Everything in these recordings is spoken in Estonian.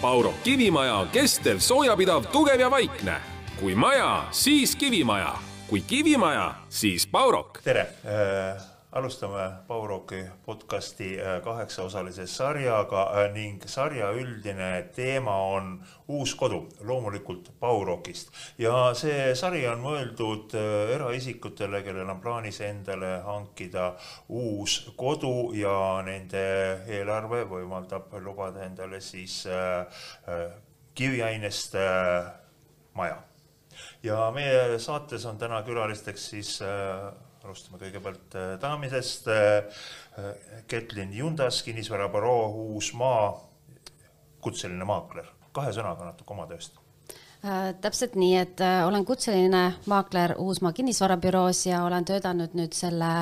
Pauro kivimaja on kestev, soojapidav, tugev ja vaikne. kui maja, siis kivimaja, kui kivimaja, siis Paurok. tere äh,, alustame Pauroki podcasti äh, kaheksaosalise sarjaga äh, ning sarja üldine teema on uus kodu, loomulikult Paurokist. ja see sari on mõeldud äh, eraisikutele, kellel on plaanis endale hankida uus kodu ja nende eelarve võimaldab lubada endale siis kiviainest maja ja meie saates on täna külalisteks siis alustame kõigepealt äh, daamidest äh,. Ketlin Jundas, kinnisvarabüroo Uusmaa, kutseline maakler. kahe sõnaga natuke oma tööst äh,. täpselt nii, et äh, olen kutseline maakler Uusmaa kinnisvarabüroos ja olen töötanud nüüd selle,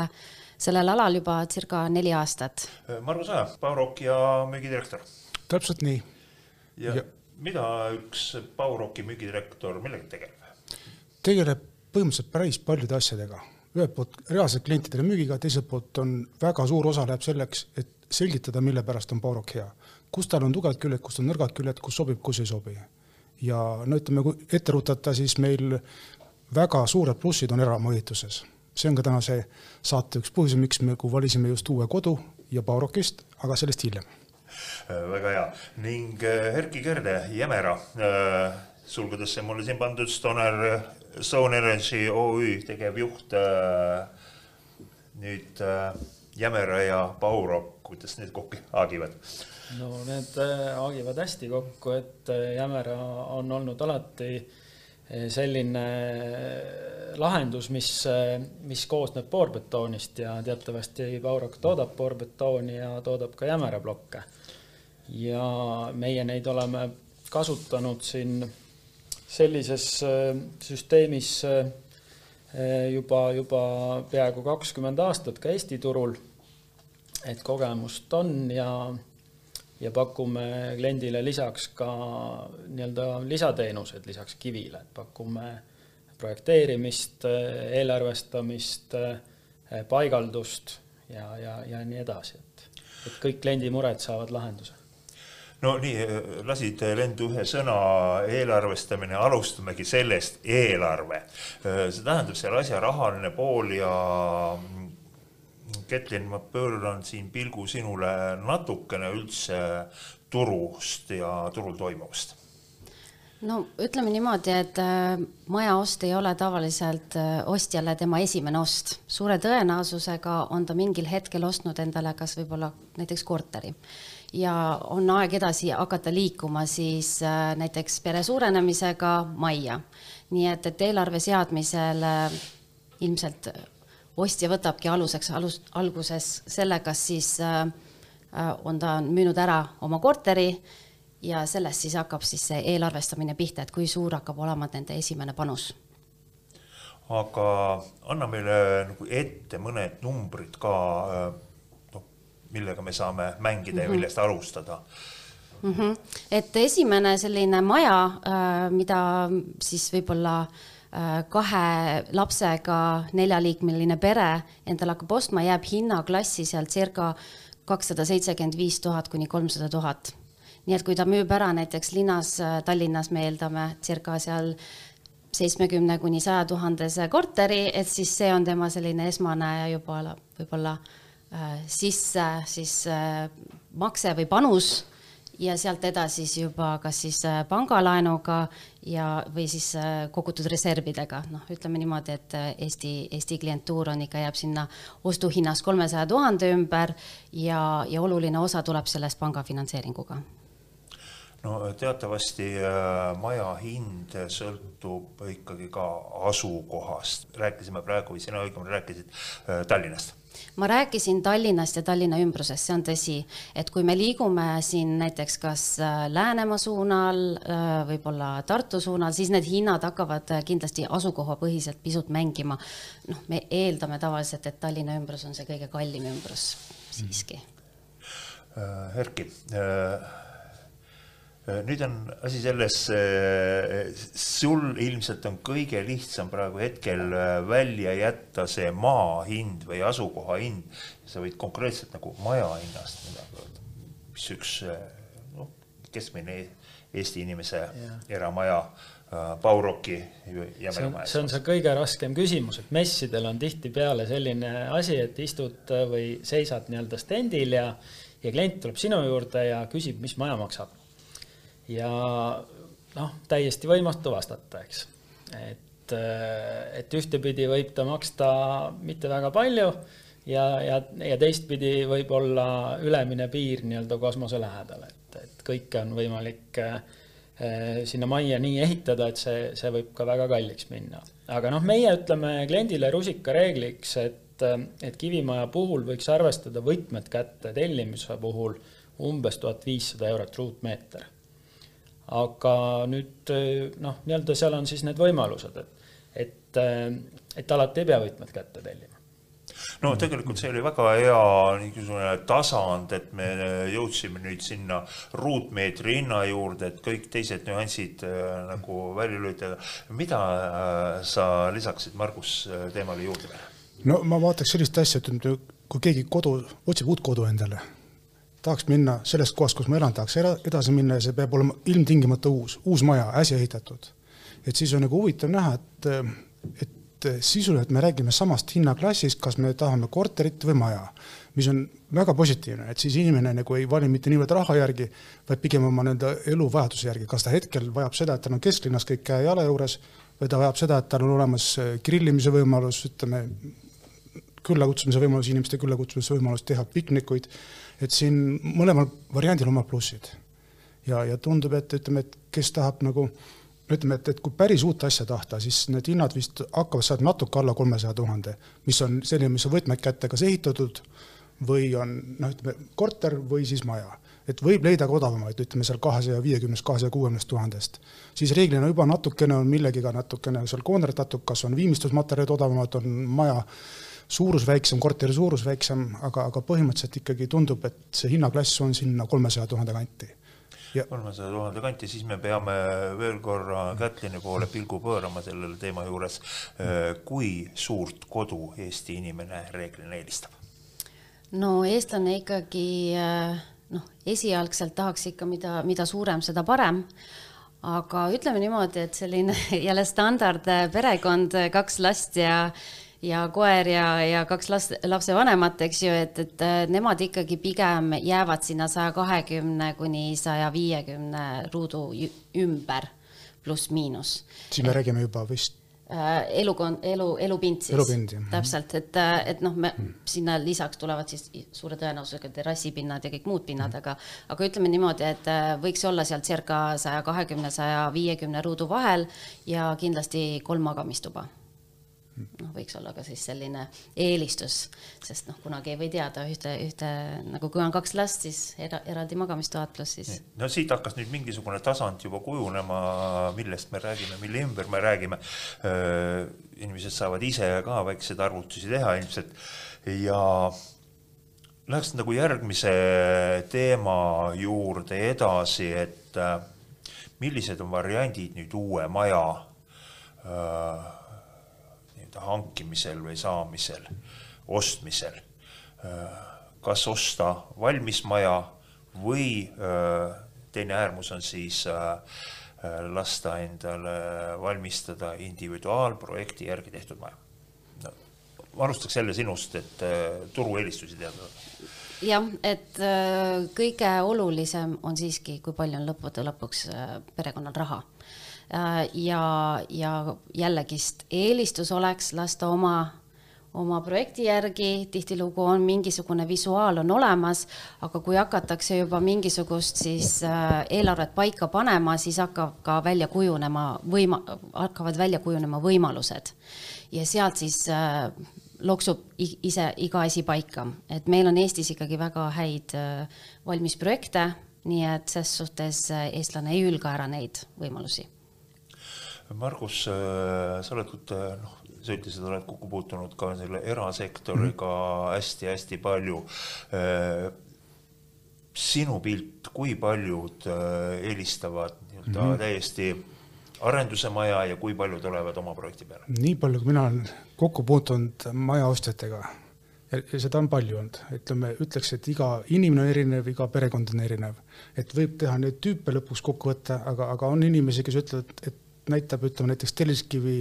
sellel alal juba circa neli aastat. Äh, Margo Sõja, Baurok ja müügidirektor. täpselt nii. ja, ja mida üks Bauroki müügidirektor, millega tegeleb? tegeleb põhimõtteliselt päris paljude asjadega. Ühelt poolt reaalselt klientidele müügiga, teiselt poolt on väga suur osa läheb selleks, et selgitada, mille pärast on Baurok hea. kus tal on tugevad küljed, kus on nõrgad küljed, kus sobib, kus ei sobi. ja no ütleme, kui ette rutata, siis meil väga suured plussid on eramajituses. see on ka täna see saate üks põhjus, miks me, kui valisime just uue kodu ja Baurokist, aga sellest hiljem. väga hea ning Erkki Kerde, Jämera sulgudesse mulle siin pandud Stoner, Stone Energy OÜ tegevjuht. nüüd Jämera ja Bauro, kuidas need kokku haagivad? no need haagivad hästi kokku, et Jämera on olnud alati selline lahendus, mis, mis koosneb poorbetoonist ja teatavasti Baurok toodab poorbetooni ja toodab ka Jämera plokke. ja meie neid oleme kasutanud siin sellises süsteemis juba, juba peaaegu kakskümmend aastat ka Eesti turul. et kogemust on ja, ja pakume kliendile lisaks ka nii-öelda lisateenused lisaks kivile, et pakume projekteerimist, eelarvestamist, paigaldust ja, ja, ja nii edasi, et, et kõik kliendi mured saavad lahenduse no nii, lasid lendu ühe sõna eelarvestamine, alustamegi sellest, eelarve. see tähendab selle asja rahaline pool ja Ketlin, ma pööran siin pilgu sinule natukene üldse turust ja turul toimuvast no ütleme niimoodi, et maja ost ei ole tavaliselt ostjale tema esimene ost. suure tõenäosusega on ta mingil hetkel ostnud endale kas võib-olla näiteks korteri ja on aeg edasi hakata liikuma siis näiteks pere suurenemisega majja. nii et, et eelarve seadmisel ilmselt ostja võtabki aluseks alus, alguses selle, kas siis on ta müünud ära oma korteri ja sellest siis hakkab siis see eelarvestamine pihta, et kui suur hakkab olema nende esimene panus. aga anna meile nagu ette mõned numbrid ka, millega me saame mängida mm -hmm. ja millest alustada mm. -hmm. et esimene selline maja, mida siis võib-olla kahe lapsega neljaliikmeline pere endale hakkab ostma, jääb hinnaklassi seal circa kakssada seitsekümmend viis tuhat kuni kolmsada tuhat nii et kui ta müüb ära näiteks linnas, Tallinnas me eeldame circa seal seitsmekümne kuni saja tuhandese korteri, et siis see on tema selline esmane juba võib-olla äh, sisse siis äh, makse või panus ja sealt edasi siis juba kas siis pangalaenuga ja, või siis kogutud reservidega, noh, ütleme niimoodi, et Eesti, Eesti klientuur on ikka, jääb sinna ostuhinnas kolmesaja tuhande ümber ja, ja oluline osa tuleb sellest panga finantseeringuga. No teatavasti maja hind sõltub ikkagi ka asukohast. rääkisime praegu või sina õigemini rääkisid Tallinnast ma rääkisin Tallinnast ja Tallinna ümbrusest, see on tõsi, et kui me liigume siin näiteks kas Läänemaa suunal, võib-olla Tartu suunal, siis need hinnad hakkavad kindlasti asukohapõhiselt pisut mängima. noh, me eeldame tavaliselt, et Tallinna ümbrus on see kõige kallim ümbrus siiski. Erki nüüd on asi selles, sul ilmselt on kõige lihtsam praegu hetkel välja jätta see maa hind või asukoha hind. sa võid konkreetselt nagu maja hinnast midagi öelda, mis üks noh, keskmine Eesti inimese ja. eramaja äh, Pauroki see on, see on see kõige raskem küsimus, et messidel on tihtipeale selline asi, et istud või seisad nii-öelda stendil ja, ja klient tuleb sinu juurde ja küsib, mis maja maksab. Ja noh, täiesti võimatu vastata, eks. et, et ühtepidi võib ta maksta mitte väga palju ja, ja, ja teistpidi võib olla ülemine piir nii-öelda kosmose lähedal, et, et kõike on võimalik äh, sinna majja nii ehitada, et see, see võib ka väga kalliks minna. aga noh, meie ütleme kliendile rusikareegliks, et, et kivimaja puhul võiks arvestada võtmed kätte tellimise puhul umbes tuhat viissada eurot ruutmeeter aga nüüd noh, nii-öelda seal on siis need võimalused, et, et, et alati ei pea võtmed kätte tellima no tegelikult see oli väga hea niisugune tasand, et me jõudsime nüüd sinna ruutmeetri hinna juurde, et kõik teised nüansid äh, nagu välja lülitada. mida sa lisaksid, Margus, teemale juurde no ma vaataks sellist asja, et kui keegi kodu, otsib uut kodu endale tahaks minna sellest kohast, kus ma elan, tahaks edasi minna ja see peab olema ilmtingimata uus, uus maja, äsja ehitatud. et siis on nagu huvitav näha, et, et sisuliselt me räägime samast hinnaklassist, kas me tahame korterit või maja, mis on väga positiivne, et siis inimene nagu ei vali mitte niivõrd raha järgi, vaid pigem oma nii-öelda eluvajaduse järgi, kas ta hetkel vajab seda, et tal on kesklinnas kõik käe-jala juures või ta vajab seda, et tal on olemas grillimise võimalus, ütleme, küllakutsumise võimalus, inimeste küllakutsumise võimalus teha piknikuid et siin mõlemal variandil omad plussid. ja, ja tundub, et ütleme, et kes tahab nagu ütleme, et, et kui päris uut asja tahta, siis need hinnad vist hakkavad sealt natuke alla kolmesaja tuhande, mis on selline, mis on võtmed kätte kas ehitatud või on noh, ütleme korter või siis maja. et võib leida ka odavamaid, ütleme seal kahesaja viiekümnest, kahesaja kuuekümnest tuhandest. siis reeglina juba natukene on millegiga natukene seal koonderdatud, kas on viimistlusmaterjalid odavamad, on maja suurus väiksem, korteri suurus väiksem, aga, aga põhimõtteliselt ikkagi tundub, et see hinnaklass on sinna kolmesaja tuhande kanti kolmesaja tuhande kanti, siis me peame veel korra Kätlini poole pilgu pöörama sellele teema juures. kui suurt kodu Eesti inimene reeglina eelistab? no eestlane ikkagi noh, esialgselt tahaks ikka, mida, mida suurem, seda parem aga ütleme niimoodi, et selline jälle standard perekond, kaks last ja ja koer ja, ja kaks last, lapsevanemat, eks ju, et, et nemad ikkagi pigem jäävad sinna saja kahekümne kuni saja viiekümne ruudu ümber, pluss-miinus. siis me et, räägime juba vist äh, elukon-, elu, elupind siis. elupind, jah. täpselt, et, et noh, me hmm. sinna lisaks tulevad siis suure tõenäosusega terrassipinnad ja kõik muud pinnad hmm., aga, aga ütleme niimoodi, et äh, võiks olla seal circa saja kahekümne, saja viiekümne ruudu vahel ja kindlasti kolm magamistuba noh, võiks olla ka siis selline eelistus, sest noh, kunagi ei või teada ühte, ühte nagu kui on kaks last, siis era, eraldi magamistoad pluss siis. no siit hakkas nüüd mingisugune tasand juba kujunema, millest me räägime, mille ümber me räägime. inimesed saavad ise ka väikseid arvutusi teha ilmselt ja läheks nagu järgmise teema juurde edasi, et millised on variandid nüüd uue maja äh, hankimisel või saamisel, ostmisel. kas osta valmis maja või teine äärmus on siis lasta endale valmistada individuaalprojekti järgi tehtud maja no,. ma alustaks jälle sinust, et turueelistusi teada jah, et kõige olulisem on siiski, kui palju on lõppude lõpuks perekonnal raha Äh, ja, ja jällegist eelistus oleks lasta oma, oma projekti järgi, tihtilugu on mingisugune visuaal on olemas, aga kui hakatakse juba mingisugust siis äh, eelarvet paika panema, siis hakkab ka välja kujunema võima-, hakkavad välja kujunema võimalused. ja sealt siis äh, loksub ise iga asi paika, et meil on Eestis ikkagi väga häid valmis projekte, nii et ses suhtes eestlane ei hülga ära neid võimalusi Margus, äh, sa oled, äh, noh, sa ütlesid, oled kokku puutunud ka selle erasektoriga hästi-hästi mhm. palju. Äh, sinu pilt, kui paljud eelistavad nii-öelda mm -hmm. täiesti arenduse maja ja kui paljud olevad oma projekti peale? nii palju, kui mina olen kokku puutunud majaostjatega, ja seda on palju olnud, ütleme, ütleks, et iga inimene on erinev, iga perekond on erinev. et võib teha neid tüüpe lõpuks kokku võtta, aga, aga on inimesi, kes ütlevad, et näitab, ütleme näiteks telliskivi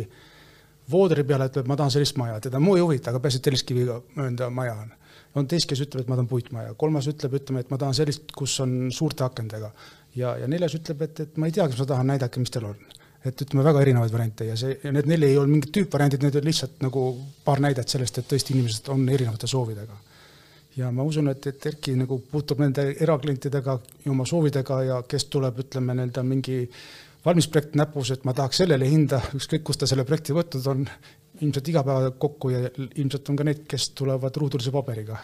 voodri peale, ütleb, ma tahan sellist maja, teda muu ei huvita, aga peaasi, et telliskiviga enda maja on. on teist, kes ütleb, et ma tahan puitmaja, kolmas ütleb, ütleme, et ma tahan sellist, kus on suurte akendega ja, ja neljas ütleb, et, et ma ei tea, kas ma tahan, näidake, mis teil on et ütleme, väga erinevaid variante ja see, ja need neli ei olnud mingid tüüpvariandid, need olid lihtsalt nagu paar näidet sellest, et tõesti inimesed on erinevate soovidega. ja ma usun, et, et Erki nagu puutub nende eraklientidega ja oma soovidega ja kes tuleb, ütleme nii-öelda mingi valmis projekt näpus, et ma tahaks sellele hinda, ükskõik kust ta selle projekti võtnud on, ilmselt iga päev kokku ja ilmselt on ka neid, kes tulevad ruudulise paberiga.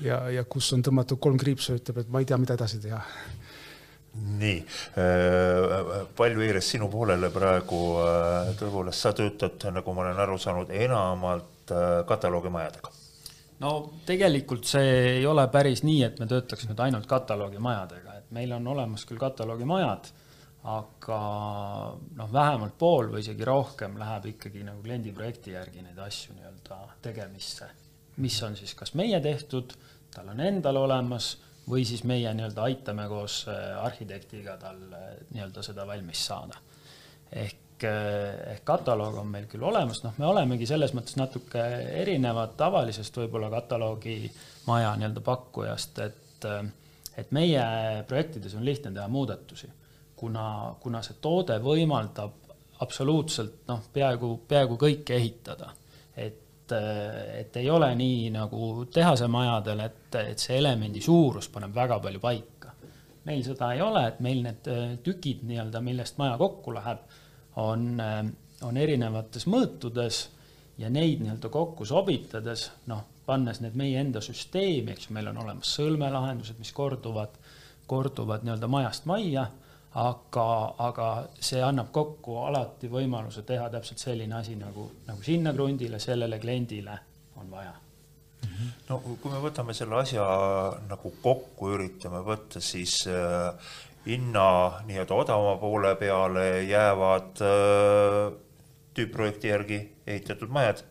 ja, ja kus on tõmmatud kolm kriipsu, ütleb, et ma ei tea, mida edasi teha nii, äh, pall veeres sinu poolele praegu, äh, tõepoolest, sa töötad, nagu ma olen aru saanud, enamalt äh, kataloogimajadega. no tegelikult see ei ole päris nii, et me töötaks nüüd ainult kataloogimajadega, et meil on olemas küll kataloogimajad, aga noh, vähemalt pool või isegi rohkem läheb ikkagi nagu kliendi projekti järgi neid asju nii-öelda tegemisse, mis on siis kas meie tehtud, tal on endal olemas või siis meie nii-öelda aitame koos äh, arhitektiga tal äh, nii-öelda seda valmis saada. ehk, äh, ehk kataloog on meil küll olemas, noh, me olemegi selles mõttes natuke erinevad tavalisest võib-olla kataloogimaja nii-öelda pakkujast, et et meie projektides on lihtne teha muudatusi, kuna, kuna see toode võimaldab absoluutselt noh, peaaegu, peaaegu kõike ehitada. et et, ei ole nii nagu tehasemajadel, et, et see elemendi suurus paneb väga palju paika. meil seda ei ole, et meil need äh, tükid nii-öelda, millest maja kokku läheb, on, äh, on erinevates mõõtudes ja neid nii-öelda kokku sobitades, noh, pannes need meie enda süsteemi, eks ju, meil on olemas sõlmelahendused, mis korduvad, korduvad nii-öelda majast majja aga, aga see annab kokku alati võimaluse teha täpselt selline asi nagu, nagu sinna krundile, sellele kliendile on vaja. No kui me võtame selle asja nagu kokku, üritame võtta, siis äh, hinna nii-öelda odavama poole peale jäävad äh, tüüpprojekti järgi ehitatud majad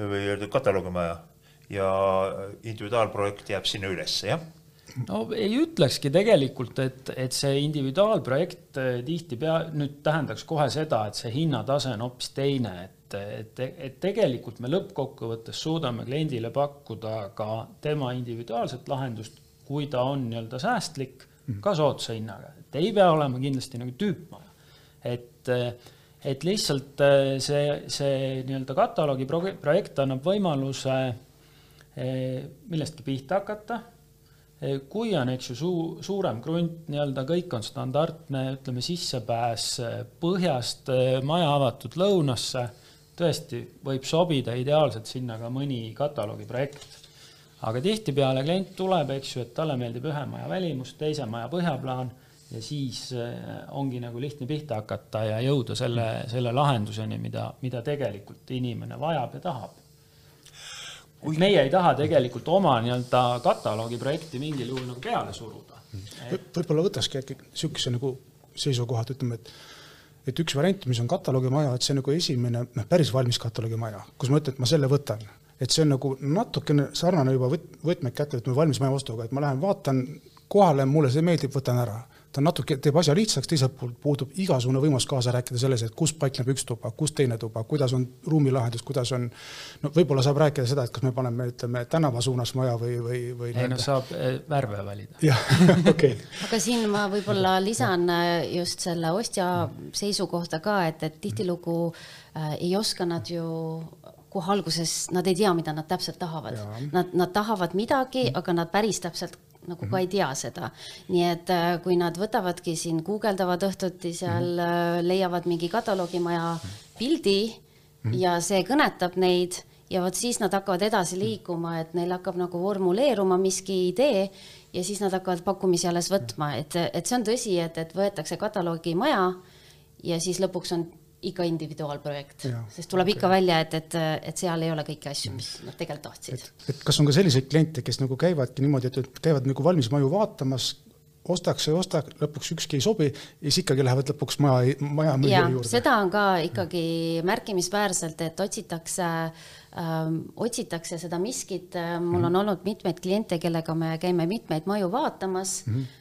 või kataloogimaja ja individuaalprojekt jääb sinna ülesse, jah no ei ütlekski tegelikult, et, et see individuaalprojekt eh, tihtipeale nüüd tähendaks kohe seda, et see hinnatase on hoopis teine, et, et, et tegelikult me lõppkokkuvõttes suudame kliendile pakkuda ka tema individuaalset lahendust, kui ta on nii-öelda säästlik, ka soodsa hinnaga, et ei pea olema kindlasti nagu tüüpmaja. et, et lihtsalt eh, see, see nii-öelda kataloogi projekt annab võimaluse eh, millestki pihta hakata kui on, eks ju, suu-, suurem krunt, nii-öelda kõik on standardne, ütleme, sissepääs põhjast, maja avatud lõunasse, tõesti võib sobida ideaalselt sinna ka mõni kataloogiprojekt. aga tihtipeale klient tuleb, eks ju, et talle meeldib ühe maja välimus, teise maja põhjaplaan ja siis eh, ongi nagu lihtne pihta hakata ja jõuda selle, selle lahenduseni, mida, mida tegelikult inimene vajab ja tahab Kui... meie ei taha tegelikult oma nii-öelda kataloogi projekti mingil juhul nagu peale suruda. Et.... võib-olla võtakski äkki niisuguse nagu seisukoha, et ütleme, et et üks variant, mis on kataloogimaja, et see nagu esimene, noh, päris valmis kataloogimaja, kus ma ütlen, et ma selle võtan, et see on nagu natukene sarnane juba võt-, võtmed kätte võtma valmis maja ostuga, et ma lähen vaatan kohale, mulle see meeldib, võtan ära ta natuke teeb asja lihtsaks, teiselt poolt puudub igasugune võimalus kaasa rääkida selles, et kus paikneb üks tuba, kus teine tuba, kuidas on ruumilahendus, kuidas on, no võib-olla saab rääkida seda, et kas me paneme, ütleme, tänava suunas maja või, või, või ei no saab eh, värve valida. jah, okei aga siin ma võib-olla lisan eh, just selle ostja seisukohta ka, et, et tihtilugu äh, ei oska nad ju kohe alguses, nad ei tea, mida nad täpselt tahavad. Nad, nad tahavad midagi, aga nad päris täpselt nagu ka ei tea seda. nii et äh, kui nad võtavadki siin, guugeldavad õhtuti seal mm, -hmm. leiavad mingi kataloogimaja pildi mm -hmm. ja see kõnetab neid ja vot siis nad hakkavad edasi liikuma, et neil hakkab nagu formuleeruma miski idee ja siis nad hakkavad pakkumisi alles võtma, et, et see on tõsi, et, et võetakse kataloogimaja ja siis lõpuks on ikka individuaalprojekt, sest tuleb okay. ikka välja, et, et, et seal ei ole kõiki asju, mis nad tegelikult tahtsid. et kas on ka selliseid kliente, kes nagu käivadki niimoodi, et, käivad nagu valmis maju vaatamas, ostaks ja osta, lõpuks ükski ei sobi ja siis ikkagi lähevad lõpuks maja, maja müüja juurde. seda on ka ikkagi märkimisväärselt, et otsitakse ähm,, otsitakse seda miskit, mul on mhm. olnud mitmeid kliente, kellega me käime mitmeid maju vaatamas mm. -hmm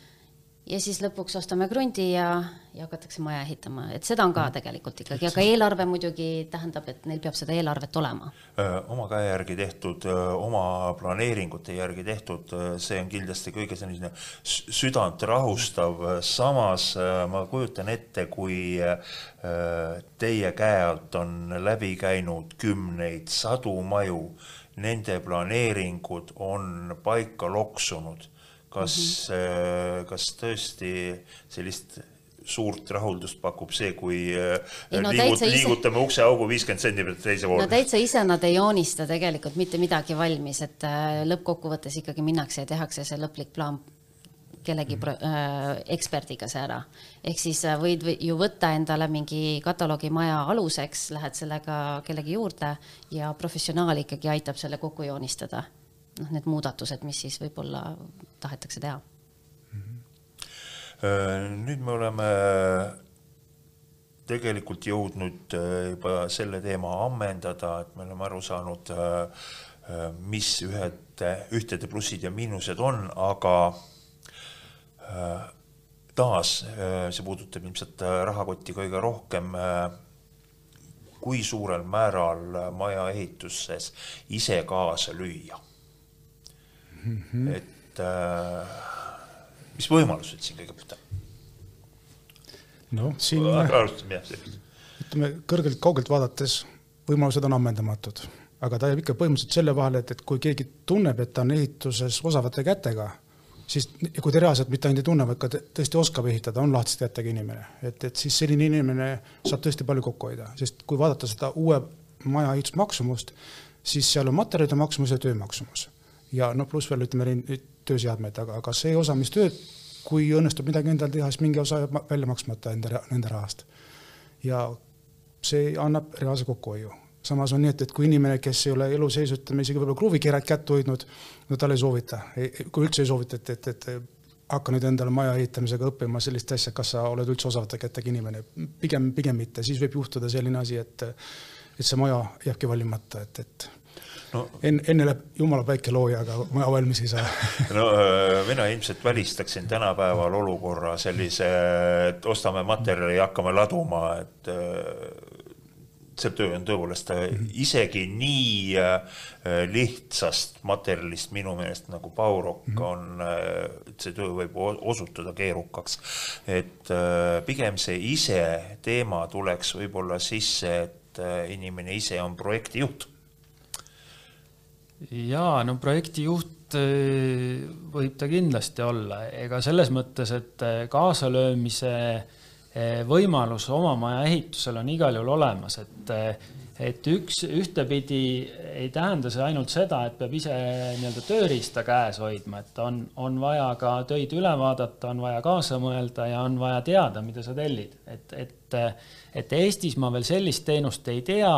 ja siis lõpuks ostame krundi ja, ja hakatakse maja ehitama, et seda on ka mm. tegelikult ikkagi, aga eelarve muidugi tähendab, et neil peab seda eelarvet olema. oma käe järgi tehtud, oma planeeringute järgi tehtud, see on kindlasti kõige selline südant rahustav, samas ma kujutan ette, kui teie käe alt on läbi käinud kümneid, sadu maju, nende planeeringud on paika loksunud kas mm, -hmm. kas tõesti sellist suurt rahuldust pakub see, kui ei, no, liigut, liigutame ukseaugu viiskümmend sentimeetrit teise poole. no täitsa ise nad ei joonista tegelikult mitte midagi valmis, et äh, lõppkokkuvõttes ikkagi minnakse ja tehakse see lõplik plaan kellegi mm -hmm. äh, eksperdiga see ära. ehk siis äh, võid ju võtta endale mingi kataloogimaja aluseks, lähed sellega kellegi juurde ja professionaal ikkagi aitab selle kokku joonistada noh, need muudatused, mis siis võib-olla tahetakse teha. Mhm. nüüd me oleme tegelikult jõudnud äh, juba selle teema ammendada, et me oleme aru saanud, äh, mis ühed, ühtede plussid ja miinused on, aga taas see puudutab ilmselt rahakotti kõige rohkem kui suurel määral maja ehituses ise kaasa lüüa mm. -hmm. et äh, mis võimalused siin kõigepealt on? noh, siin alustame jah ütleme kõrgelt kaugelt vaadates võimalused on ammendamatud, aga ta jääb ikka põhimõtteliselt selle vahele, et, et kui keegi tunneb, et ta on ehituses osavate kätega, siis kui ta reaalselt mitte ainult ei tunne, vaid ka tõesti oskab ehitada, on lahtisete kätega inimene, et, et siis selline inimene saab tõesti palju kokku hoida, sest kui vaadata seda uue maja ehitusmaksumust, siis seal on materjalide maksumus ja töö maksumus ja noh, pluss veel ütleme neid tööseadmeid, aga, aga see osa, mis tööd, kui õnnestub midagi endal teha, siis mingi osa jääb välja maksmata enda, nende rahast. ja see annab reaalse kokkuhoiu. samas on nii, et, et kui inimene, kes ei ole elu sees, ütleme isegi võib-olla kruvikerat kätte hoidnud, no talle ei soovita, kui üldse ei soovita, et, et, et hakka nüüd endale maja ehitamisega õppima sellist asja, kas sa oled üldse osavate kätega inimene, pigem, pigem mitte, siis võib juhtuda selline asi, et et see maja jääbki valimata, et, et no, enne, enne läheb jumala päike looja, aga maja valmis ei saa no äh, mina ilmselt välistaksin tänapäeval olukorra sellise, et ostame materjali ja hakkame laduma, et äh, see töö on tõepoolest mm -hmm. isegi nii lihtsast materjalist minu meelest nagu Baurok -hmm. on, see töö võib osutuda keerukaks. et pigem see ise teema tuleks võib-olla sisse, et inimene ise on projektijuht jaa, no projektijuht äh, võib ta kindlasti olla, ega selles mõttes, et äh, kaasalöömise äh, võimalus oma maja ehitusel on igal juhul olemas, et et üks, ühtepidi ei tähenda see ainult seda, et peab ise nii-öelda tööriista käes hoidma, et on, on vaja ka töid üle vaadata, on vaja kaasa mõelda ja on vaja teada, mida sa tellid, et, et, et Eestis ma veel sellist teenust ei tea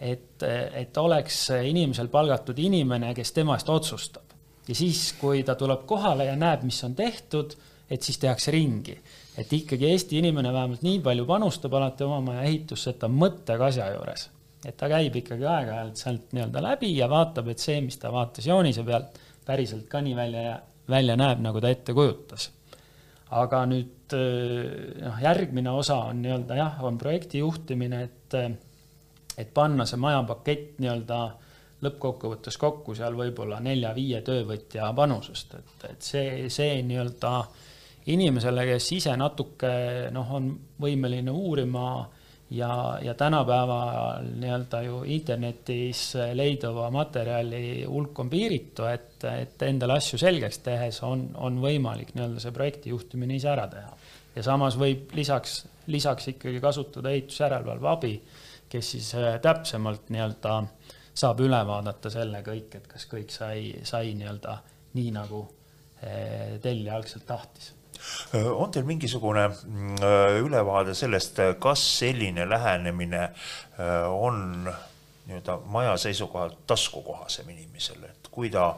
et, et oleks inimesel palgatud inimene, kes tema eest otsustab. ja siis, kui ta tuleb kohale ja näeb, mis on tehtud, et siis tehakse ringi. et ikkagi Eesti inimene vähemalt nii palju panustab alati oma maja ehitusse, et ta on mõttega asja juures. et ta käib ikkagi aeg-ajalt sealt nii-öelda läbi ja vaatab, et see, mis ta vaatas joonise pealt, päriselt ka nii välja, välja näeb, nagu ta ette kujutas. aga nüüd noh, järgmine osa on nii-öelda jah, on projekti juhtimine, et et panna see majapakett nii-öelda lõppkokkuvõttes kokku seal võib-olla nelja-viie töövõtja panusest, et, et see, see nii-öelda inimesele, kes ise natuke noh, on võimeline uurima ja, ja tänapäeval nii-öelda ju internetis leiduva materjali hulk on piiritu, et, et endale asju selgeks tehes on, on võimalik nii-öelda see projekti juhtimine ise ära teha. ja samas võib lisaks, lisaks ikkagi kasutada ehitusjärelevalve abi kes siis äh, täpsemalt nii-öelda saab üle vaadata selle kõik, et kas kõik sai, sai nii-öelda nii, nagu äh, tellija algselt tahtis. Äh, on teil mingisugune ülevaade sellest, kas selline lähenemine on nii-öelda maja seisukohalt taskukohasem inimesele, et kui ta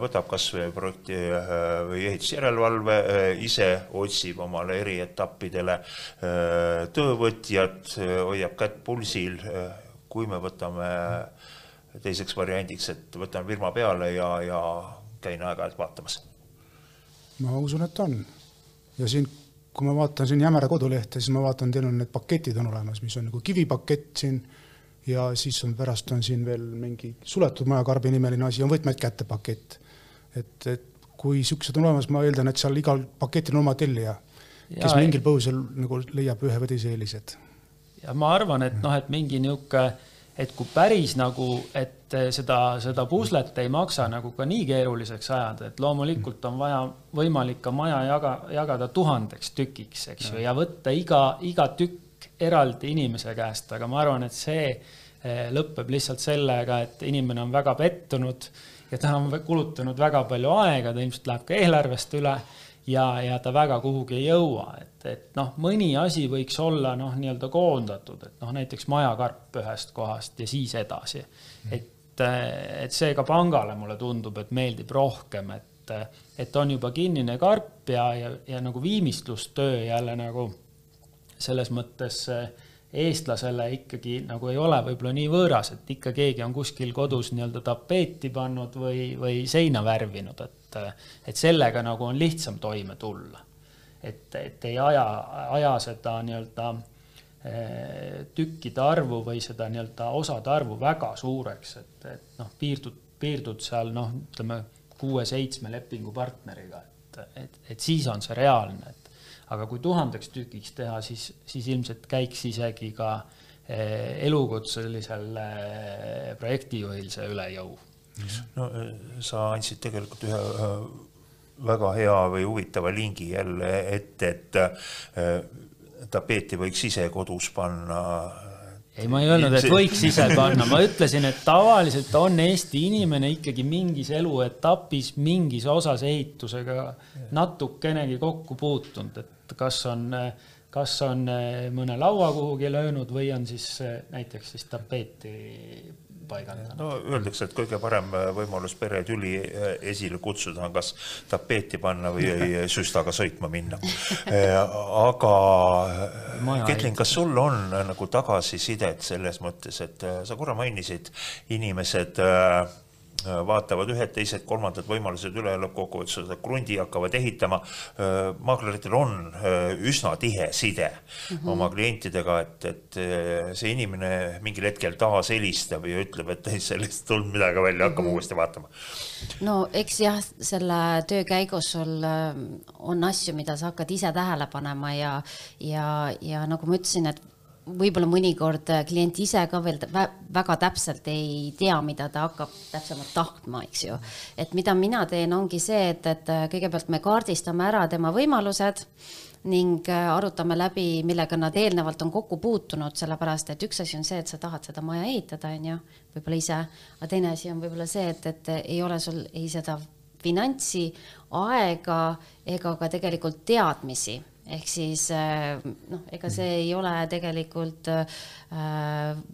võtab kas või projekti või ehitusjärelevalve, ise otsib omale eri etappidele töövõtjat, hoiab kätt pulsil, kui me võtame teiseks variandiks, et võtan firma peale ja, ja käin aeg-ajalt vaatamas. ma usun, et on ja siin kui ma vaatan siin Jämera kodulehte, siis ma vaatan, teil on need paketid on olemas, mis on nagu kivipakett siin ja siis on pärast on siin veel mingi suletud majakarbi nimeline asi, on võtmed kätte pakett. et, et kui niisugused on olemas, ma eeldan, et seal igal paketil on oma tellija, kes ja, mingil põhjusel nagu leiab ühe või teise eelised. ja ma arvan, et noh, et mingi niisugune et kui päris nagu, et seda, seda puslet ei maksa nagu ka nii keeruliseks ajada, et loomulikult on vaja võimalik ka maja jaga, jagada tuhandeks tükiks, eks ju, ja võtta iga, iga tükk eraldi inimese käest, aga ma arvan, et see eh, lõpeb lihtsalt sellega, et inimene on väga pettunud ja ta on kulutanud väga palju aega, ta ilmselt läheb ka eelarvest üle ja, ja ta väga kuhugi ei jõua, et, et noh, mõni asi võiks olla noh, nii-öelda koondatud, et noh, näiteks majakarp ühest kohast ja siis edasi. et, et see ka pangale mulle tundub, et meeldib rohkem, et, et on juba kinnine karp ja, ja, ja nagu viimistlustöö jälle nagu selles mõttes eestlasele ikkagi nagu ei ole võib-olla nii võõras, et ikka keegi on kuskil kodus nii-öelda tapeeti pannud või, või seina värvinud, et et, et sellega nagu on lihtsam toime tulla. et, et ei aja, aja seda nii-öelda eh, tükkide arvu või seda nii-öelda osade arvu väga suureks, et, et noh, piirdud, piirdud seal noh, ütleme kuue-seitsme lepingupartneriga, et, et, et siis on see reaalne, et aga kui tuhandeks tükiks teha, siis, siis ilmselt käiks isegi ka eh, elukutselisel eh, projektijuhil see üle jõu. No äh, sa andsid tegelikult ühe väga hea või huvitava lingi jälle ette, et tapeeti võiks ise kodus panna ei, ma ei öelnud, et võiks ise panna, ma ütlesin, et tavaliselt on Eesti inimene ikkagi mingis eluetapis mingis osas ehitusega natukenegi kokku puutunud, et kas on, kas on mõne laua kuhugi löönud või on siis näiteks siis tapeeti paigaldanud? no öeldakse, et kõige parem äh, võimalus peretüli äh, esile kutsuda on kas tapeeti panna või süstaga sõitma minna. Äh, aga Ketlin, kas sul on nagu tagasisidet selles mõttes, et sa korra mainisid inimesed äh, Äh, vaatavad ühed, teised, kolmandad võimalused üle, lõppkokkuvõttes seda krundi hakkavad ehitama. Äh, maakleritel on äh, üsna tihe side mm -hmm. oma klientidega, et, et see inimene mingil hetkel taas helistab ja ütleb, et ei, sellest ei tulnud midagi välja, hakkame mm -hmm. uuesti vaatama. no eks jah, selle töö käigus sul on asju, mida sa hakkad ise tähele panema ja, ja, ja nagu ma ütlesin, et võib-olla mõnikord äh, klient ise ka veel väga täpselt ei tea, mida ta hakkab täpsemalt tahtma, eks ju. et mida mina teen, ongi see, et, et äh, kõigepealt me kaardistame ära tema võimalused ning äh, arutame läbi, millega nad eelnevalt on kokku puutunud, sellepärast et üks asi on see, et sa tahad seda maja ehitada, on ju, võib-olla ise, aga teine asi on võib-olla see, et, et ei ole sul ei seda finantsi, aega ega ka tegelikult teadmisi ehk siis äh, noh, ega see ei ole tegelikult äh,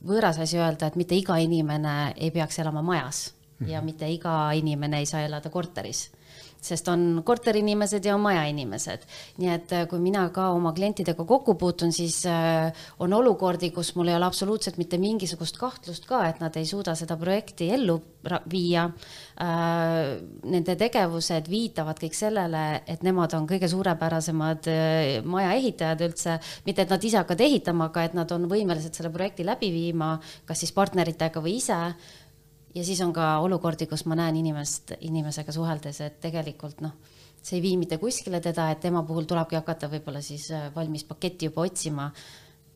võõras asi öelda, et mitte iga inimene ei peaks elama majas ja mhm. mitte iga inimene ei saa elada korteris sest on korteriinimesed ja on majainimesed. nii et äh, kui mina ka oma klientidega kokku puutun, siis äh, on olukordi, kus mul ei ole absoluutselt mitte mingisugust kahtlust ka, et nad ei suuda seda projekti ellu viia. Äh, nende tegevused viitavad kõik sellele, et nemad on kõige suurepärasemad majaehitajad üldse, mitte et nad ise hakkavad ehitama, aga et nad on võimelised selle projekti läbi viima, kas siis partneritega või ise ja siis on ka olukordi, kus ma näen inimest, inimesega suheldes, et tegelikult noh, see ei vii mitte kuskile teda, et tema puhul tulebki hakata võib-olla siis äh, valmis paketti juba otsima.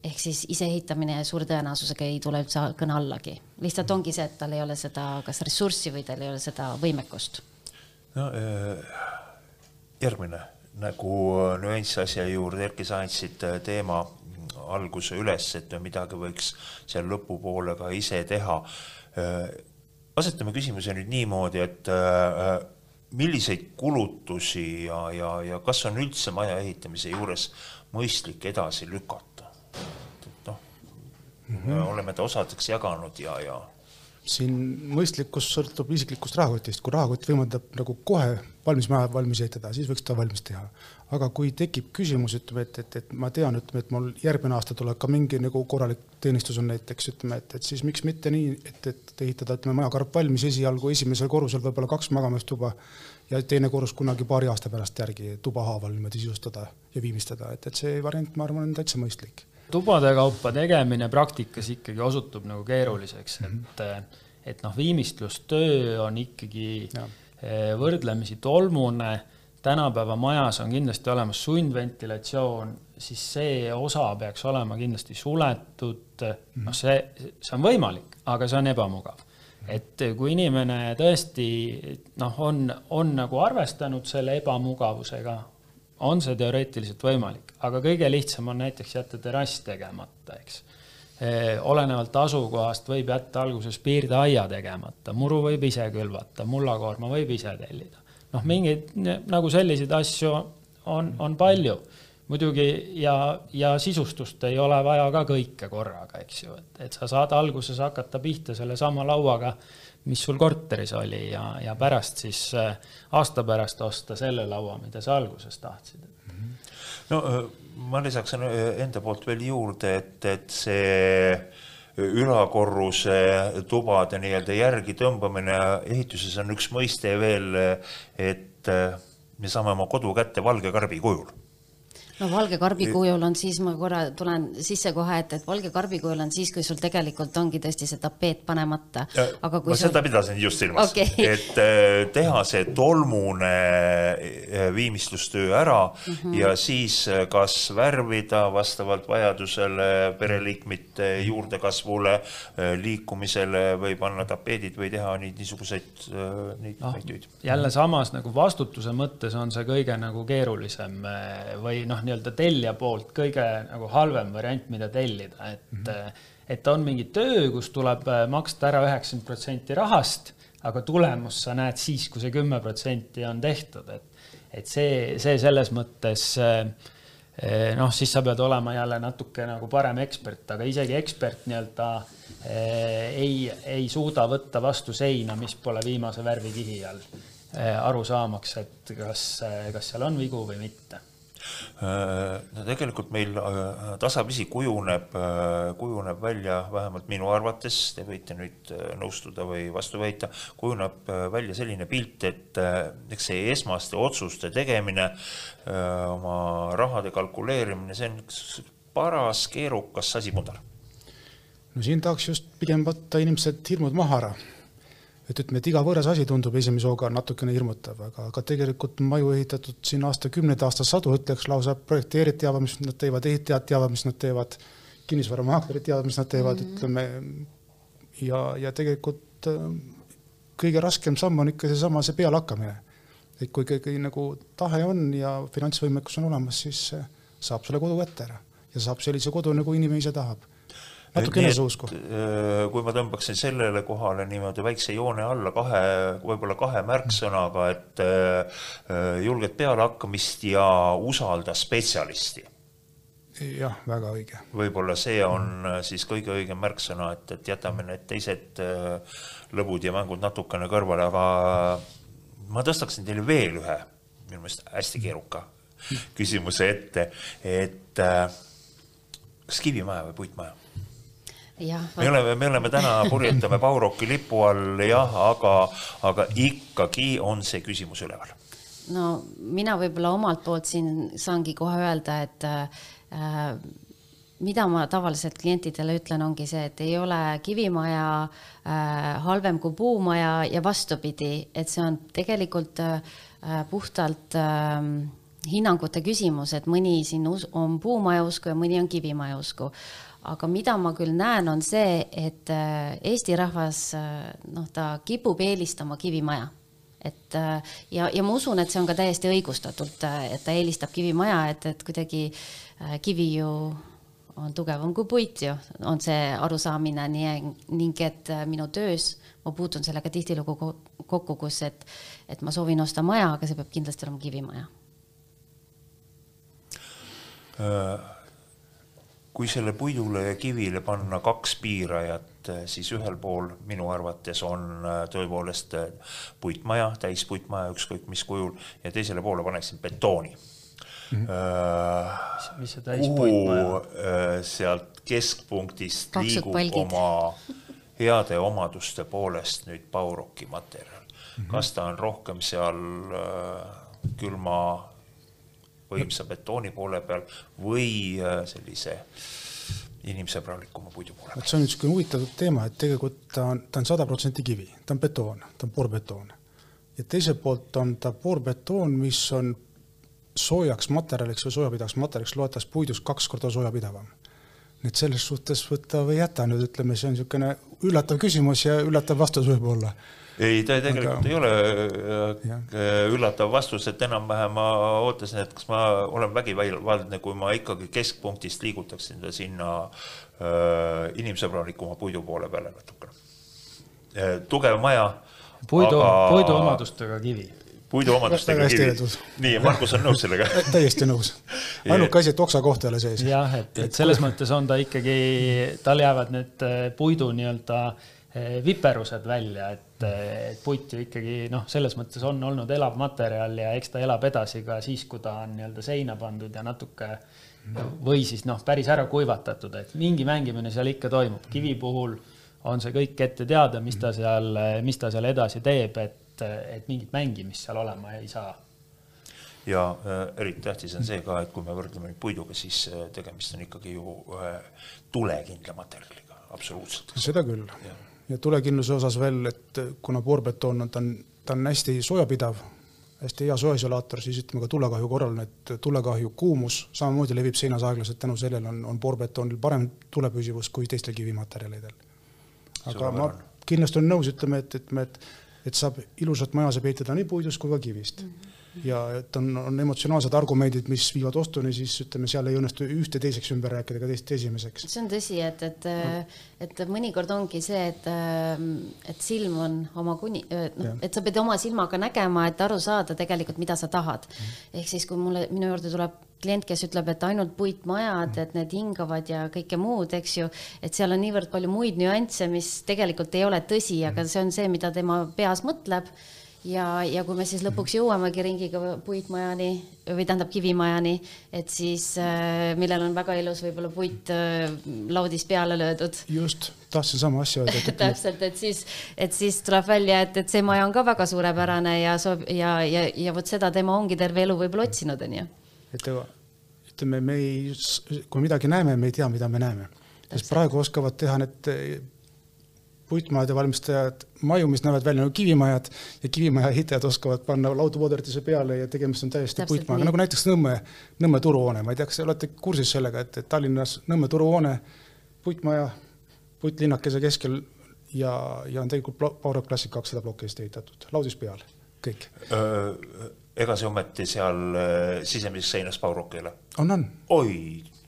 ehk siis iseehitamine suure tõenäosusega ei tule üldse kõne allagi, lihtsalt ongi see, et tal ei ole seda, kas ressurssi või tal ei ole seda võimekust. no äh, järgmine nagu nüanss asja juurde, Erki, sa andsid äh, teema alguse üles, et midagi võiks seal lõpupoole ka ise teha asetame küsimuse nüüd niimoodi, et äh, milliseid kulutusi ja, ja, ja kas on üldse maja ehitamise juures mõistlik edasi lükata? et noh, mm -hmm. oleme ta osadeks jaganud ja, ja siin mõistlikkus sõltub isiklikust rahakotist, kui rahakott võimaldab nagu kohe valmis maja valmis ehitada, siis võiks ta valmis teha. aga kui tekib küsimus, ütleme, et, et, et ma tean, ütleme, et mul järgmine aasta tuleb ka mingi nagu korralik teenistus on näiteks, ütleme, et, et siis miks mitte nii, et, et ehitada, ütleme, majakarp valmis esialgu esimesel korrusel võib-olla kaks magamistuba ja teine korrus kunagi paari aasta pärast järgi tuba haaval niimoodi sisustada ja viimistleda, et, et see variant, ma arvan, on täitsa mõistlik tubade kaupa tegemine praktikas ikkagi osutub nagu keeruliseks mm, -hmm. et, et noh, viimistlustöö on ikkagi ja. Eh, võrdlemisi tolmune. Tänapäeva majas on kindlasti olemas sundventilatsioon, siis see osa peaks olema kindlasti suletud. noh, see, see on võimalik, aga see on ebamugav et kui inimene tõesti noh, on, on nagu arvestanud selle ebamugavusega, on see teoreetiliselt võimalik, aga kõige lihtsam on näiteks jätta terrass tegemata, eks. olenevalt asukohast võib jätta alguses piirdeaia tegemata, muru võib ise külvata, mullakoorma võib ise tellida. Noh, mingeid nagu selliseid asju on, on palju muidugi ja, ja sisustust ei ole vaja ka kõike korraga, eks ju, et, et sa saad alguses hakata pihta sellesama lauaga, mis sul korteris oli ja, ja pärast siis äh, aasta pärast osta selle laua, mida sa alguses tahtsid. no äh, ma lisaksin äh, enda poolt veel juurde, et, et see ülakorruse tubade nii-öelda järgi tõmbamine. Ehituses on üks mõiste veel, et me saame oma kodu kätte valge karbi kujul no valge karbi kujul on siis, ma korra tulen sisse kohe, et, et valge karbi kujul on siis, kui sul tegelikult ongi tõesti see tapeet panemata. aga kui ma sul... seda pidasin just silmas okay., et äh, teha see tolmune äh, viimistlustöö ära mm -hmm. ja siis äh, kas värvida vastavalt vajadusele, pereliikmete juurdekasvule, liikumisele või panna tapeedid või teha neid niisuguseid, neid no,, neid töid. jälle samas nagu vastutuse mõttes on see kõige nagu keerulisem või noh, nii-öelda tellija poolt kõige nagu halvem variant, mida tellida, et mm, -hmm. et on mingi töö, kus tuleb äh, maksta ära üheksakümmend protsenti rahast, aga tulemust sa näed siis, kui see kümme protsenti on tehtud, et, et see, see selles mõttes äh, noh, siis sa pead olema jälle natuke nagu parem ekspert, aga isegi ekspert nii-öelda ei, ei suuda võtta vastu seina, mis pole viimase värvikihi all, aru saamaks, et kas, kas seal on vigu või mitte no tegelikult meil äh, tasapisi kujuneb, äh, kujuneb välja, vähemalt minu arvates, te võite nüüd nõustuda või vastu väita, kujuneb välja selline pilt, et eks see esmaste otsuste tegemine, oma rahade kalkuleerimine, see on üks paras keerukas asipundar. no siin tahaks just pigem võtta inimesed hirmud maha ära et ütleme, et iga võõras asi tundub esimese hooga natukene hirmutav, aga, aga tegelikult maju ehitatud siin aastakümneid, aastasadu, ütleks lausa projekteerijad teavad, mis nad teevad, ehitajad teavad, mis nad teevad, kinnisvaramaaklerid teavad, mis nad teevad mm, -hmm. ütleme. ja, ja tegelikult äh, kõige raskem samm on ikka seesama, see pealehakkamine. et kui ikkagi nagu tahe on ja finantsvõimekus on olemas, siis äh, saab selle kodu kätte ära ja saab sellise kodu, nagu inimene ise tahab natuke eneseusku. Äh, kui ma tõmbaksin sellele kohale niimoodi väikse joone alla kahe, võib-olla kahe märksõnaga, et äh, julged pealehakkamist ja usalda spetsialisti jah, väga õige. võib-olla see on siis kõige õigem märksõna, et, et jätame need teised lõbud ja mängud natukene kõrvale, aga ma tõstaksin teile veel ühe minu meelest hästi keeruka küsimuse ette, et kas kivimaja või puitmaja? Me oleme, me oleme täna, purjetame Pauroki lipu all jah, aga, aga ikkagi on see küsimus üleval. no mina võib-olla omalt poolt siin saangi kohe öelda, et äh, mida ma tavaliselt klientidele ütlen, ongi see, et ei ole kivimaja äh, halvem kui puumaja ja vastupidi, et see on tegelikult äh, puhtalt äh, hinnangute küsimus, et mõni siin on puumaja usku ja mõni on kivimaja usku aga mida ma küll näen, on see, et äh, Eesti rahvas äh, noh, ta kipub eelistama kivimaja. Et äh, ja, ja ma usun, et see on ka täiesti õigustatult, et ta eelistab kivimaja, et, et kuidagi kivi ju on tugevam kui puit ju, on see arusaamine. Nii, ning et minu töös ma puutun sellega tihtilugu kokku, kus, et, et ma soovin osta maja, aga see peab kindlasti olema kivimaja. Äh kui selle puidule ja kivile panna kaks piirajat, siis ühel pool minu arvates on äh, tõepoolest äh, puitmaja, täispuitmaja, ükskõik mis kujul, ja teisele poole paneksin betooni mm. -hmm. mis see täispuitmaja sealt keskpunktist Paksud liigub palgid. oma heade omaduste poolest nüüd Pauroki materjal mm. -hmm. kas ta on rohkem seal külma võimsa betooni poole peal või äh, sellise inimsõbralikuma puidu poole peal. see on niisugune huvitav teema, et tegelikult ta on, ta on sada protsenti kivi, ta on betoon, ta on poorbetoon. ja teiselt poolt on ta poorbetoon, mis on soojaks materjaliks või soojapidavaks materjaliks loetakse puidust kaks korda soojapidavam. et selles suhtes võta või jäta nüüd ütleme, see on niisugune üllatav küsimus ja üllatav vastus võib-olla ei, ta tegelikult aga... ei ole äh, üllatav vastus, et enam-vähem ma ootasin, et kas ma olen vägivaldne, kui ma ikkagi keskpunktist liigutaksin ta sinna äh, inimsõbralikuma puidu poole peale natukene äh,. tugev maja. puidu aga..., puiduomadustega kivi puidu omadustega kivi. nii, Margus on nõus sellega täiesti nõus. ainuke asi, et oksa koht ei ole sees. jah, et, et selles mõttes on ta ikkagi, tal jäävad need äh, puidu nii-öelda viperused välja, et et, et puit ju ikkagi noh, selles mõttes on olnud elav materjal ja eks ta elab edasi ka siis, kui ta on nii-öelda seina pandud ja natuke või siis noh, päris ära kuivatatud, et mingi mängimine seal ikka toimub. kivi puhul on see kõik ette teada, mis ta seal, mis ta seal edasi teeb, et, et mingit mängimist seal olema ei saa. Ja äh, eriti tähtis on see ka, et kui me võrdleme nüüd puiduga, siis äh, tegemist on ikkagi ju ühe tulekindla materjaliga, absoluutselt. seda küll ja tulekindluse osas veel, et kuna poorbetoon on, ta on, ta on hästi soojapidav, hästi hea sooisolaator, siis ütleme ka tulekahju korral need tulekahju kuumus samamoodi levib seinas aeglaselt, tänu sellele on, on poorbetoonil parem tulepüsivus kui teistel kivimaterjalidel. aga ma kindlasti olen nõus, ütleme, et, et me, et, et saab ilusat maja saab ehitada nii puidust kui ka kivist mm. -hmm ja et on, on emotsionaalsed argumendid, mis viivad ostuni, siis ütleme, seal ei õnnestu ühte teiseks ümber rääkida, ega teist esimeseks. see on tõsi, et, et no., et mõnikord ongi see, et, et silm on oma kuni, noh, et sa pead oma silmaga nägema, et aru saada tegelikult, mida sa tahad. ehk siis, kui mulle, minu juurde tuleb klient, kes ütleb, et ainult puitmajad, et need hingavad ja kõike muud, eks ju, et seal on niivõrd palju muid nüansse, mis tegelikult ei ole tõsi, aga see on see, mida tema peas mõtleb ja, ja kui me siis lõpuks jõuamegi ringiga puitmajani või tähendab kivimajani, et siis äh, millel on väga ilus võib-olla puit äh, laudis peale löödud. just, tahtsin sama asja öelda. täpselt, et siis, et siis tuleb välja, et, et see maja on ka väga suurepärane ja soov ja, ja, ja vot seda tema ongi terve elu võib-olla otsinud, onju. et ütleme, me ei, kui midagi näeme, me ei tea, mida me näeme. sest praegu oskavad teha need puitmajade valmistajad maju, mis näevad välja nagu kivimajad ja kivimaja ehitajad oskavad panna lauduvooderdise peale ja tegemist on täiesti puitmajaga, nagu näiteks Nõmme, Nõmme turuhoone, ma ei tea, kas te olete kursis sellega, et, et Tallinnas Nõmme turuhoone, puitmaja, puitlinnakese keskel ja, ja on tegelikult Power Classic kakssada plokki eest ehitatud, laudis peal, kõik. ega see ometi seal sisemises seinas Power ei ole? on, on. oi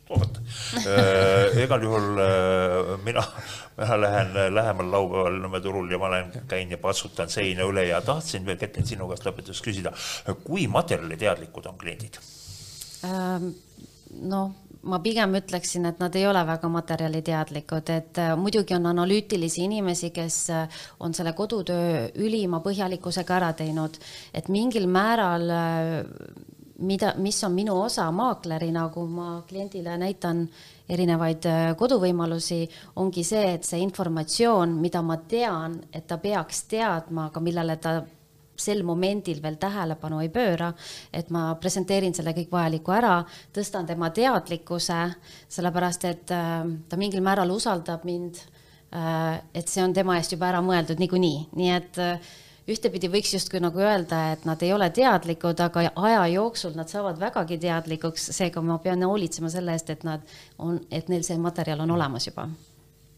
vot äh, igal juhul äh, mina, mina lähen lähemal laupäeval Nõmme turul ja ma olen, käin ja patsutan seina üle ja tahtsin veel, Ketlin, sinu käest lõpetuseks küsida, kui materjaliteadlikud on kliendid ähm,? noh, ma pigem ütleksin, et nad ei ole väga materjaliteadlikud, et äh, muidugi on analüütilisi inimesi, kes äh, on selle kodutöö ülima põhjalikkusega ära teinud, et mingil määral äh, mida, mis on minu osa maaklerina, kui ma kliendile näitan erinevaid äh, koduvõimalusi, ongi see, et see informatsioon, mida ma tean, et ta peaks teadma, aga millele ta sel momendil veel tähelepanu ei pööra, et ma presenteerin selle kõik vajaliku ära, tõstan tema teadlikkuse, sellepärast et äh, ta mingil määral usaldab mind. Äh, et see on tema eest juba ära mõeldud niikuinii, nii et ühtepidi võiks justkui nagu öelda, et nad ei ole teadlikud, aga aja jooksul nad saavad vägagi teadlikuks, seega ma pean hoolitsema selle eest, et nad on, et neil see materjal on olemas juba.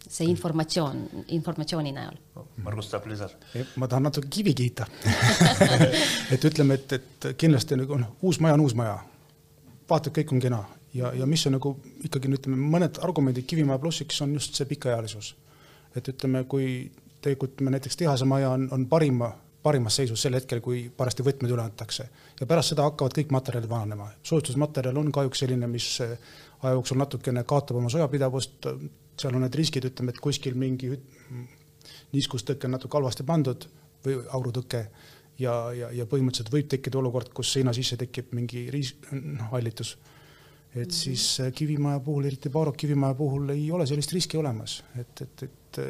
see informatsioon, informatsiooni näol. Margus tahab lisada? ma tahan natuke kivi kiita et ütleme, et, et kindlasti nagu noh, uus maja on uus maja. vaata, kõik on kena ja, ja mis on nagu ikkagi ütleme, mõned argumendid Kivimaja plussiks on just see pikaealisus. et ütleme, kui tegelikult me näiteks tehasemaja on, on parima, parimas seisus sel hetkel, kui parajasti võtmed üle antakse. ja pärast seda hakkavad kõik materjalid vananema. soojustusmaterjal on kahjuks selline, mis aja jooksul natukene kaotab oma sojapidavust, seal on need riskid, ütleme, et kuskil mingi niiskustõke on natuke halvasti pandud või aurutõke ja, ja, ja põhimõtteliselt võib tekkida olukord, kus seina sisse tekib mingi riis-, noh, hallitus. et -hmm. siis äh, kivimaja puhul, eriti Barok kivimaja puhul ei ole sellist riski olemas, et, et, et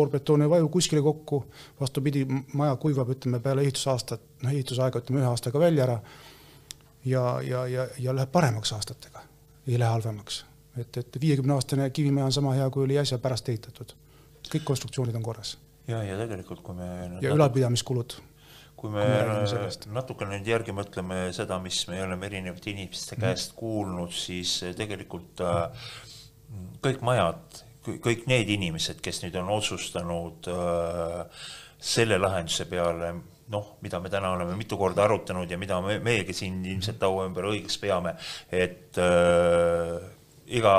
poorbetoon ei vaju kuskile kokku, vastupidi, maja kuivab, ütleme peale ehitusaastat, noh ehitusaega ütleme ühe aastaga välja ära ja, ja, ja, ja läheb paremaks aastatega, ei lähe halvemaks. et, et viiekümne aastane kivimaja on sama hea, kui oli äsja pärast ehitatud. kõik konstruktsioonid on korras. ja, ja tegelikult, kui me ja ülalpidamiskulud kui me natukene nüüd järgi mõtleme seda, mis me oleme erinevate inimeste mhm. käest kuulnud, siis tegelikult äh, kõik majad, kõik need inimesed, kes nüüd on otsustanud äh, selle lahenduse peale, noh, mida me täna oleme mitu korda arutanud ja mida me, meiegi siin ilmselt laua ümber õigeks peame, et äh, iga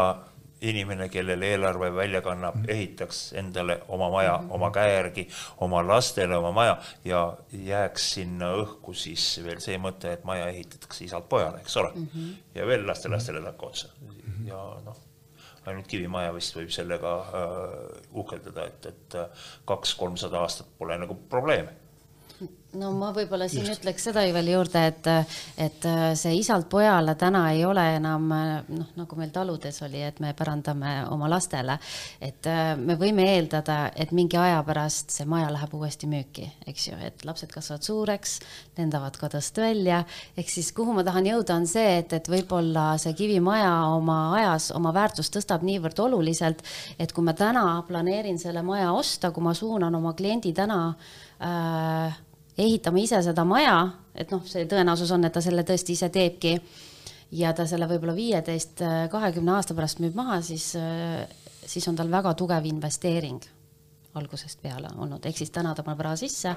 inimene, kellele eelarve välja kannab, mhm. ehitaks endale oma maja oma käe järgi, oma lastele oma maja ja jääks sinna õhku siis veel see mõte, et maja ehitatakse isalt pojale, eks ole mm. -hmm. ja veel lastelastele takka otsa ja noh, ainult kivimaja vist võib sellega äh, uhkeldada, et, et äh, kaks-kolmsada aastat pole nagu probleeme no ma võib-olla siin Just. ütleks seda veel juurde, et, et see isalt pojale täna ei ole enam noh, nagu meil taludes oli, et me pärandame oma lastele. et me võime eeldada, et mingi aja pärast see maja läheb uuesti müüki, eks ju, et lapsed kasvavad suureks, lendavad kodust välja. ehk siis kuhu ma tahan jõuda, on see, et, et võib-olla see kivimaja oma ajas oma väärtust tõstab niivõrd oluliselt, et kui ma täna planeerin selle maja osta, kui ma suunan oma kliendi täna äh, ehitama ise seda maja, et noh, see tõenäosus on, et ta selle tõesti ise teebki ja ta selle võib-olla viieteist, kahekümne aasta pärast müüb maha, siis, siis on tal väga tugev investeering algusest peale olnud, ehk siis täna ta paneb raha sisse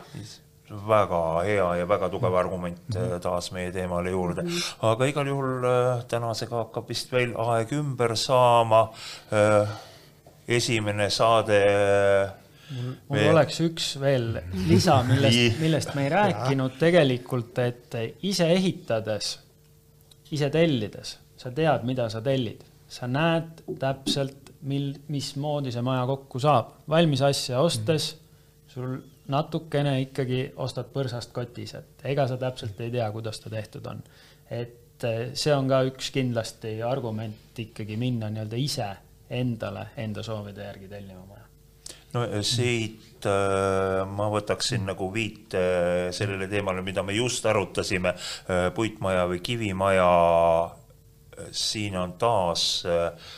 väga hea ja väga tugev argument mm -hmm. taas meie teemale juurde. -hmm. aga igal juhul äh, tänasega hakkab vist veel aeg ümber saama. Äh, esimene saade mul, me... oleks üks veel lisa, millest, millest me ei rääkinud tegelikult, et ise ehitades, ise tellides, sa tead, mida sa tellid, sa näed täpselt, mil, mismoodi see maja kokku saab. valmis asja ostes sul natukene ikkagi ostad põrsast kotis, et ega sa täpselt ei tea, kuidas ta tehtud on. et eh, see on ka üks kindlasti argument ikkagi minna nii-öelda ise endale enda soovide järgi tellima maja no siit äh, ma võtaksin nagu viite äh, sellele teemale, mida me just arutasime äh,, puitmaja või kivimaja. siin on taas äh,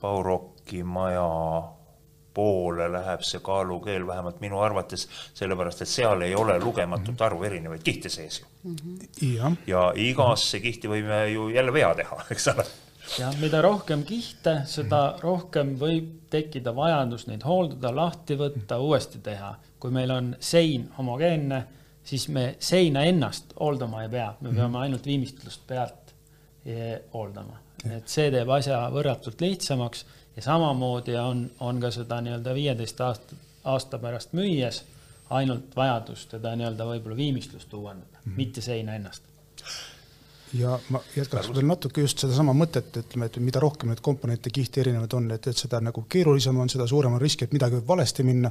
Pauroki maja poole läheb see kaalukeel, vähemalt minu arvates, sellepärast et seal ei ole lugematut arvu erinevaid kihte sees ju mm. -hmm. ja igasse kihti võime ju jälle vea teha, eks ole ja mida rohkem kihte, seda rohkem võib tekkida vajadus neid hooldada, lahti võtta, uuesti teha. kui meil on sein homogeenne, siis me seina ennast hooldama ei pea, me peame ainult viimistlust pealt eh, hooldama. et see teeb asja võrratult lihtsamaks ja samamoodi on, on ka seda nii-öelda viieteist aasta, aasta pärast müües ainult vajadus teda nii-öelda võib-olla viimistlust uuendada mm, -hmm. mitte seina ennast ja ma jätkaks veel natuke just sedasama mõtet, ütleme, et mida rohkem neid komponente kihti erinevaid on, et, et seda nagu keerulisem on, seda suurem on risk, et midagi võib valesti minna.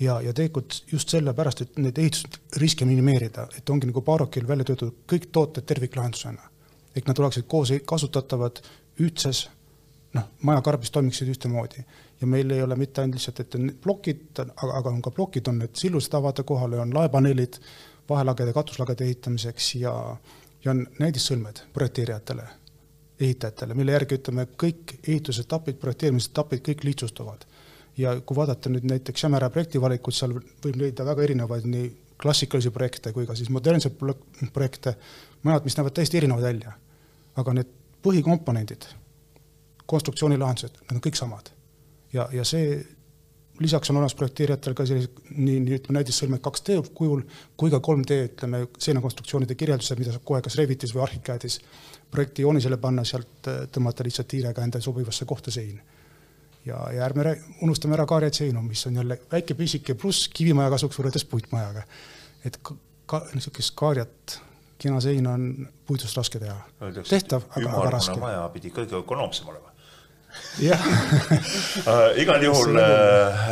ja, ja tegelikult just sellepärast, et neid ehitusriske minimeerida, et ongi nagu Barokil välja töötatud kõik tooted terviklahendusena. ehk nad oleksid koos kasutatavad ühtses, noh, majakarbis toimiksid ühtemoodi ja meil ei ole mitte ainult lihtsalt, et on plokid, aga, aga on ka plokid, on need sillused avada kohale, on laepaneelid vahelagede, katuslagede ehitamiseks ja ja on näidissõlmed projekteerijatele, ehitajatele, mille järgi ütleme, kõik ehitusetapid, projekteerimisetapid, kõik lihtsustuvad. ja kui vaadata nüüd näiteks Jämera projektivalikut, seal võib leida väga erinevaid nii klassikalisi projekte kui ka siis modernseid projekte, majad, mis näevad täiesti erinevad välja. aga need põhikomponendid, konstruktsioonilahendused, need on kõik samad. ja, ja see lisaks on olemas projekteerijatel ka sellised nii, nii ütleme näidissõlmed 2D kujul kui ka 3D ütleme seenekonstruktsioonide kirjeldused, mida saab kohe kas Revitis või Archicadis projekti joonisele panna, sealt äh, tõmmata lihtsalt hiirega endale sobivasse kohta sein. ja, ja ärme unustame ära kaarjatseinu, mis on jälle väike pisike pluss kivimaja kasuks võrreldes puitmajaga. et ka, niisugust kaarjat, kena seina on puidust raske teha. tehtav, aga, aga raske. maja pidi kõige ökonoomsem olema jah uh, igal juhul uh,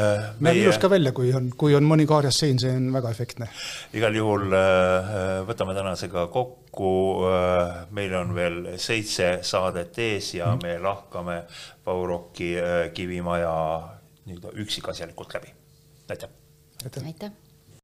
näeb ilus ka välja, kui on, kui on mõni kaarjas sein, see on väga efektne. igal juhul uh, võtame tänasega kokku uh,, meil on veel seitse saadet ees ja mm. me lahkame Pauroki uh, kivimaja nii-öelda üksikasjalikult läbi. aitäh! aitäh!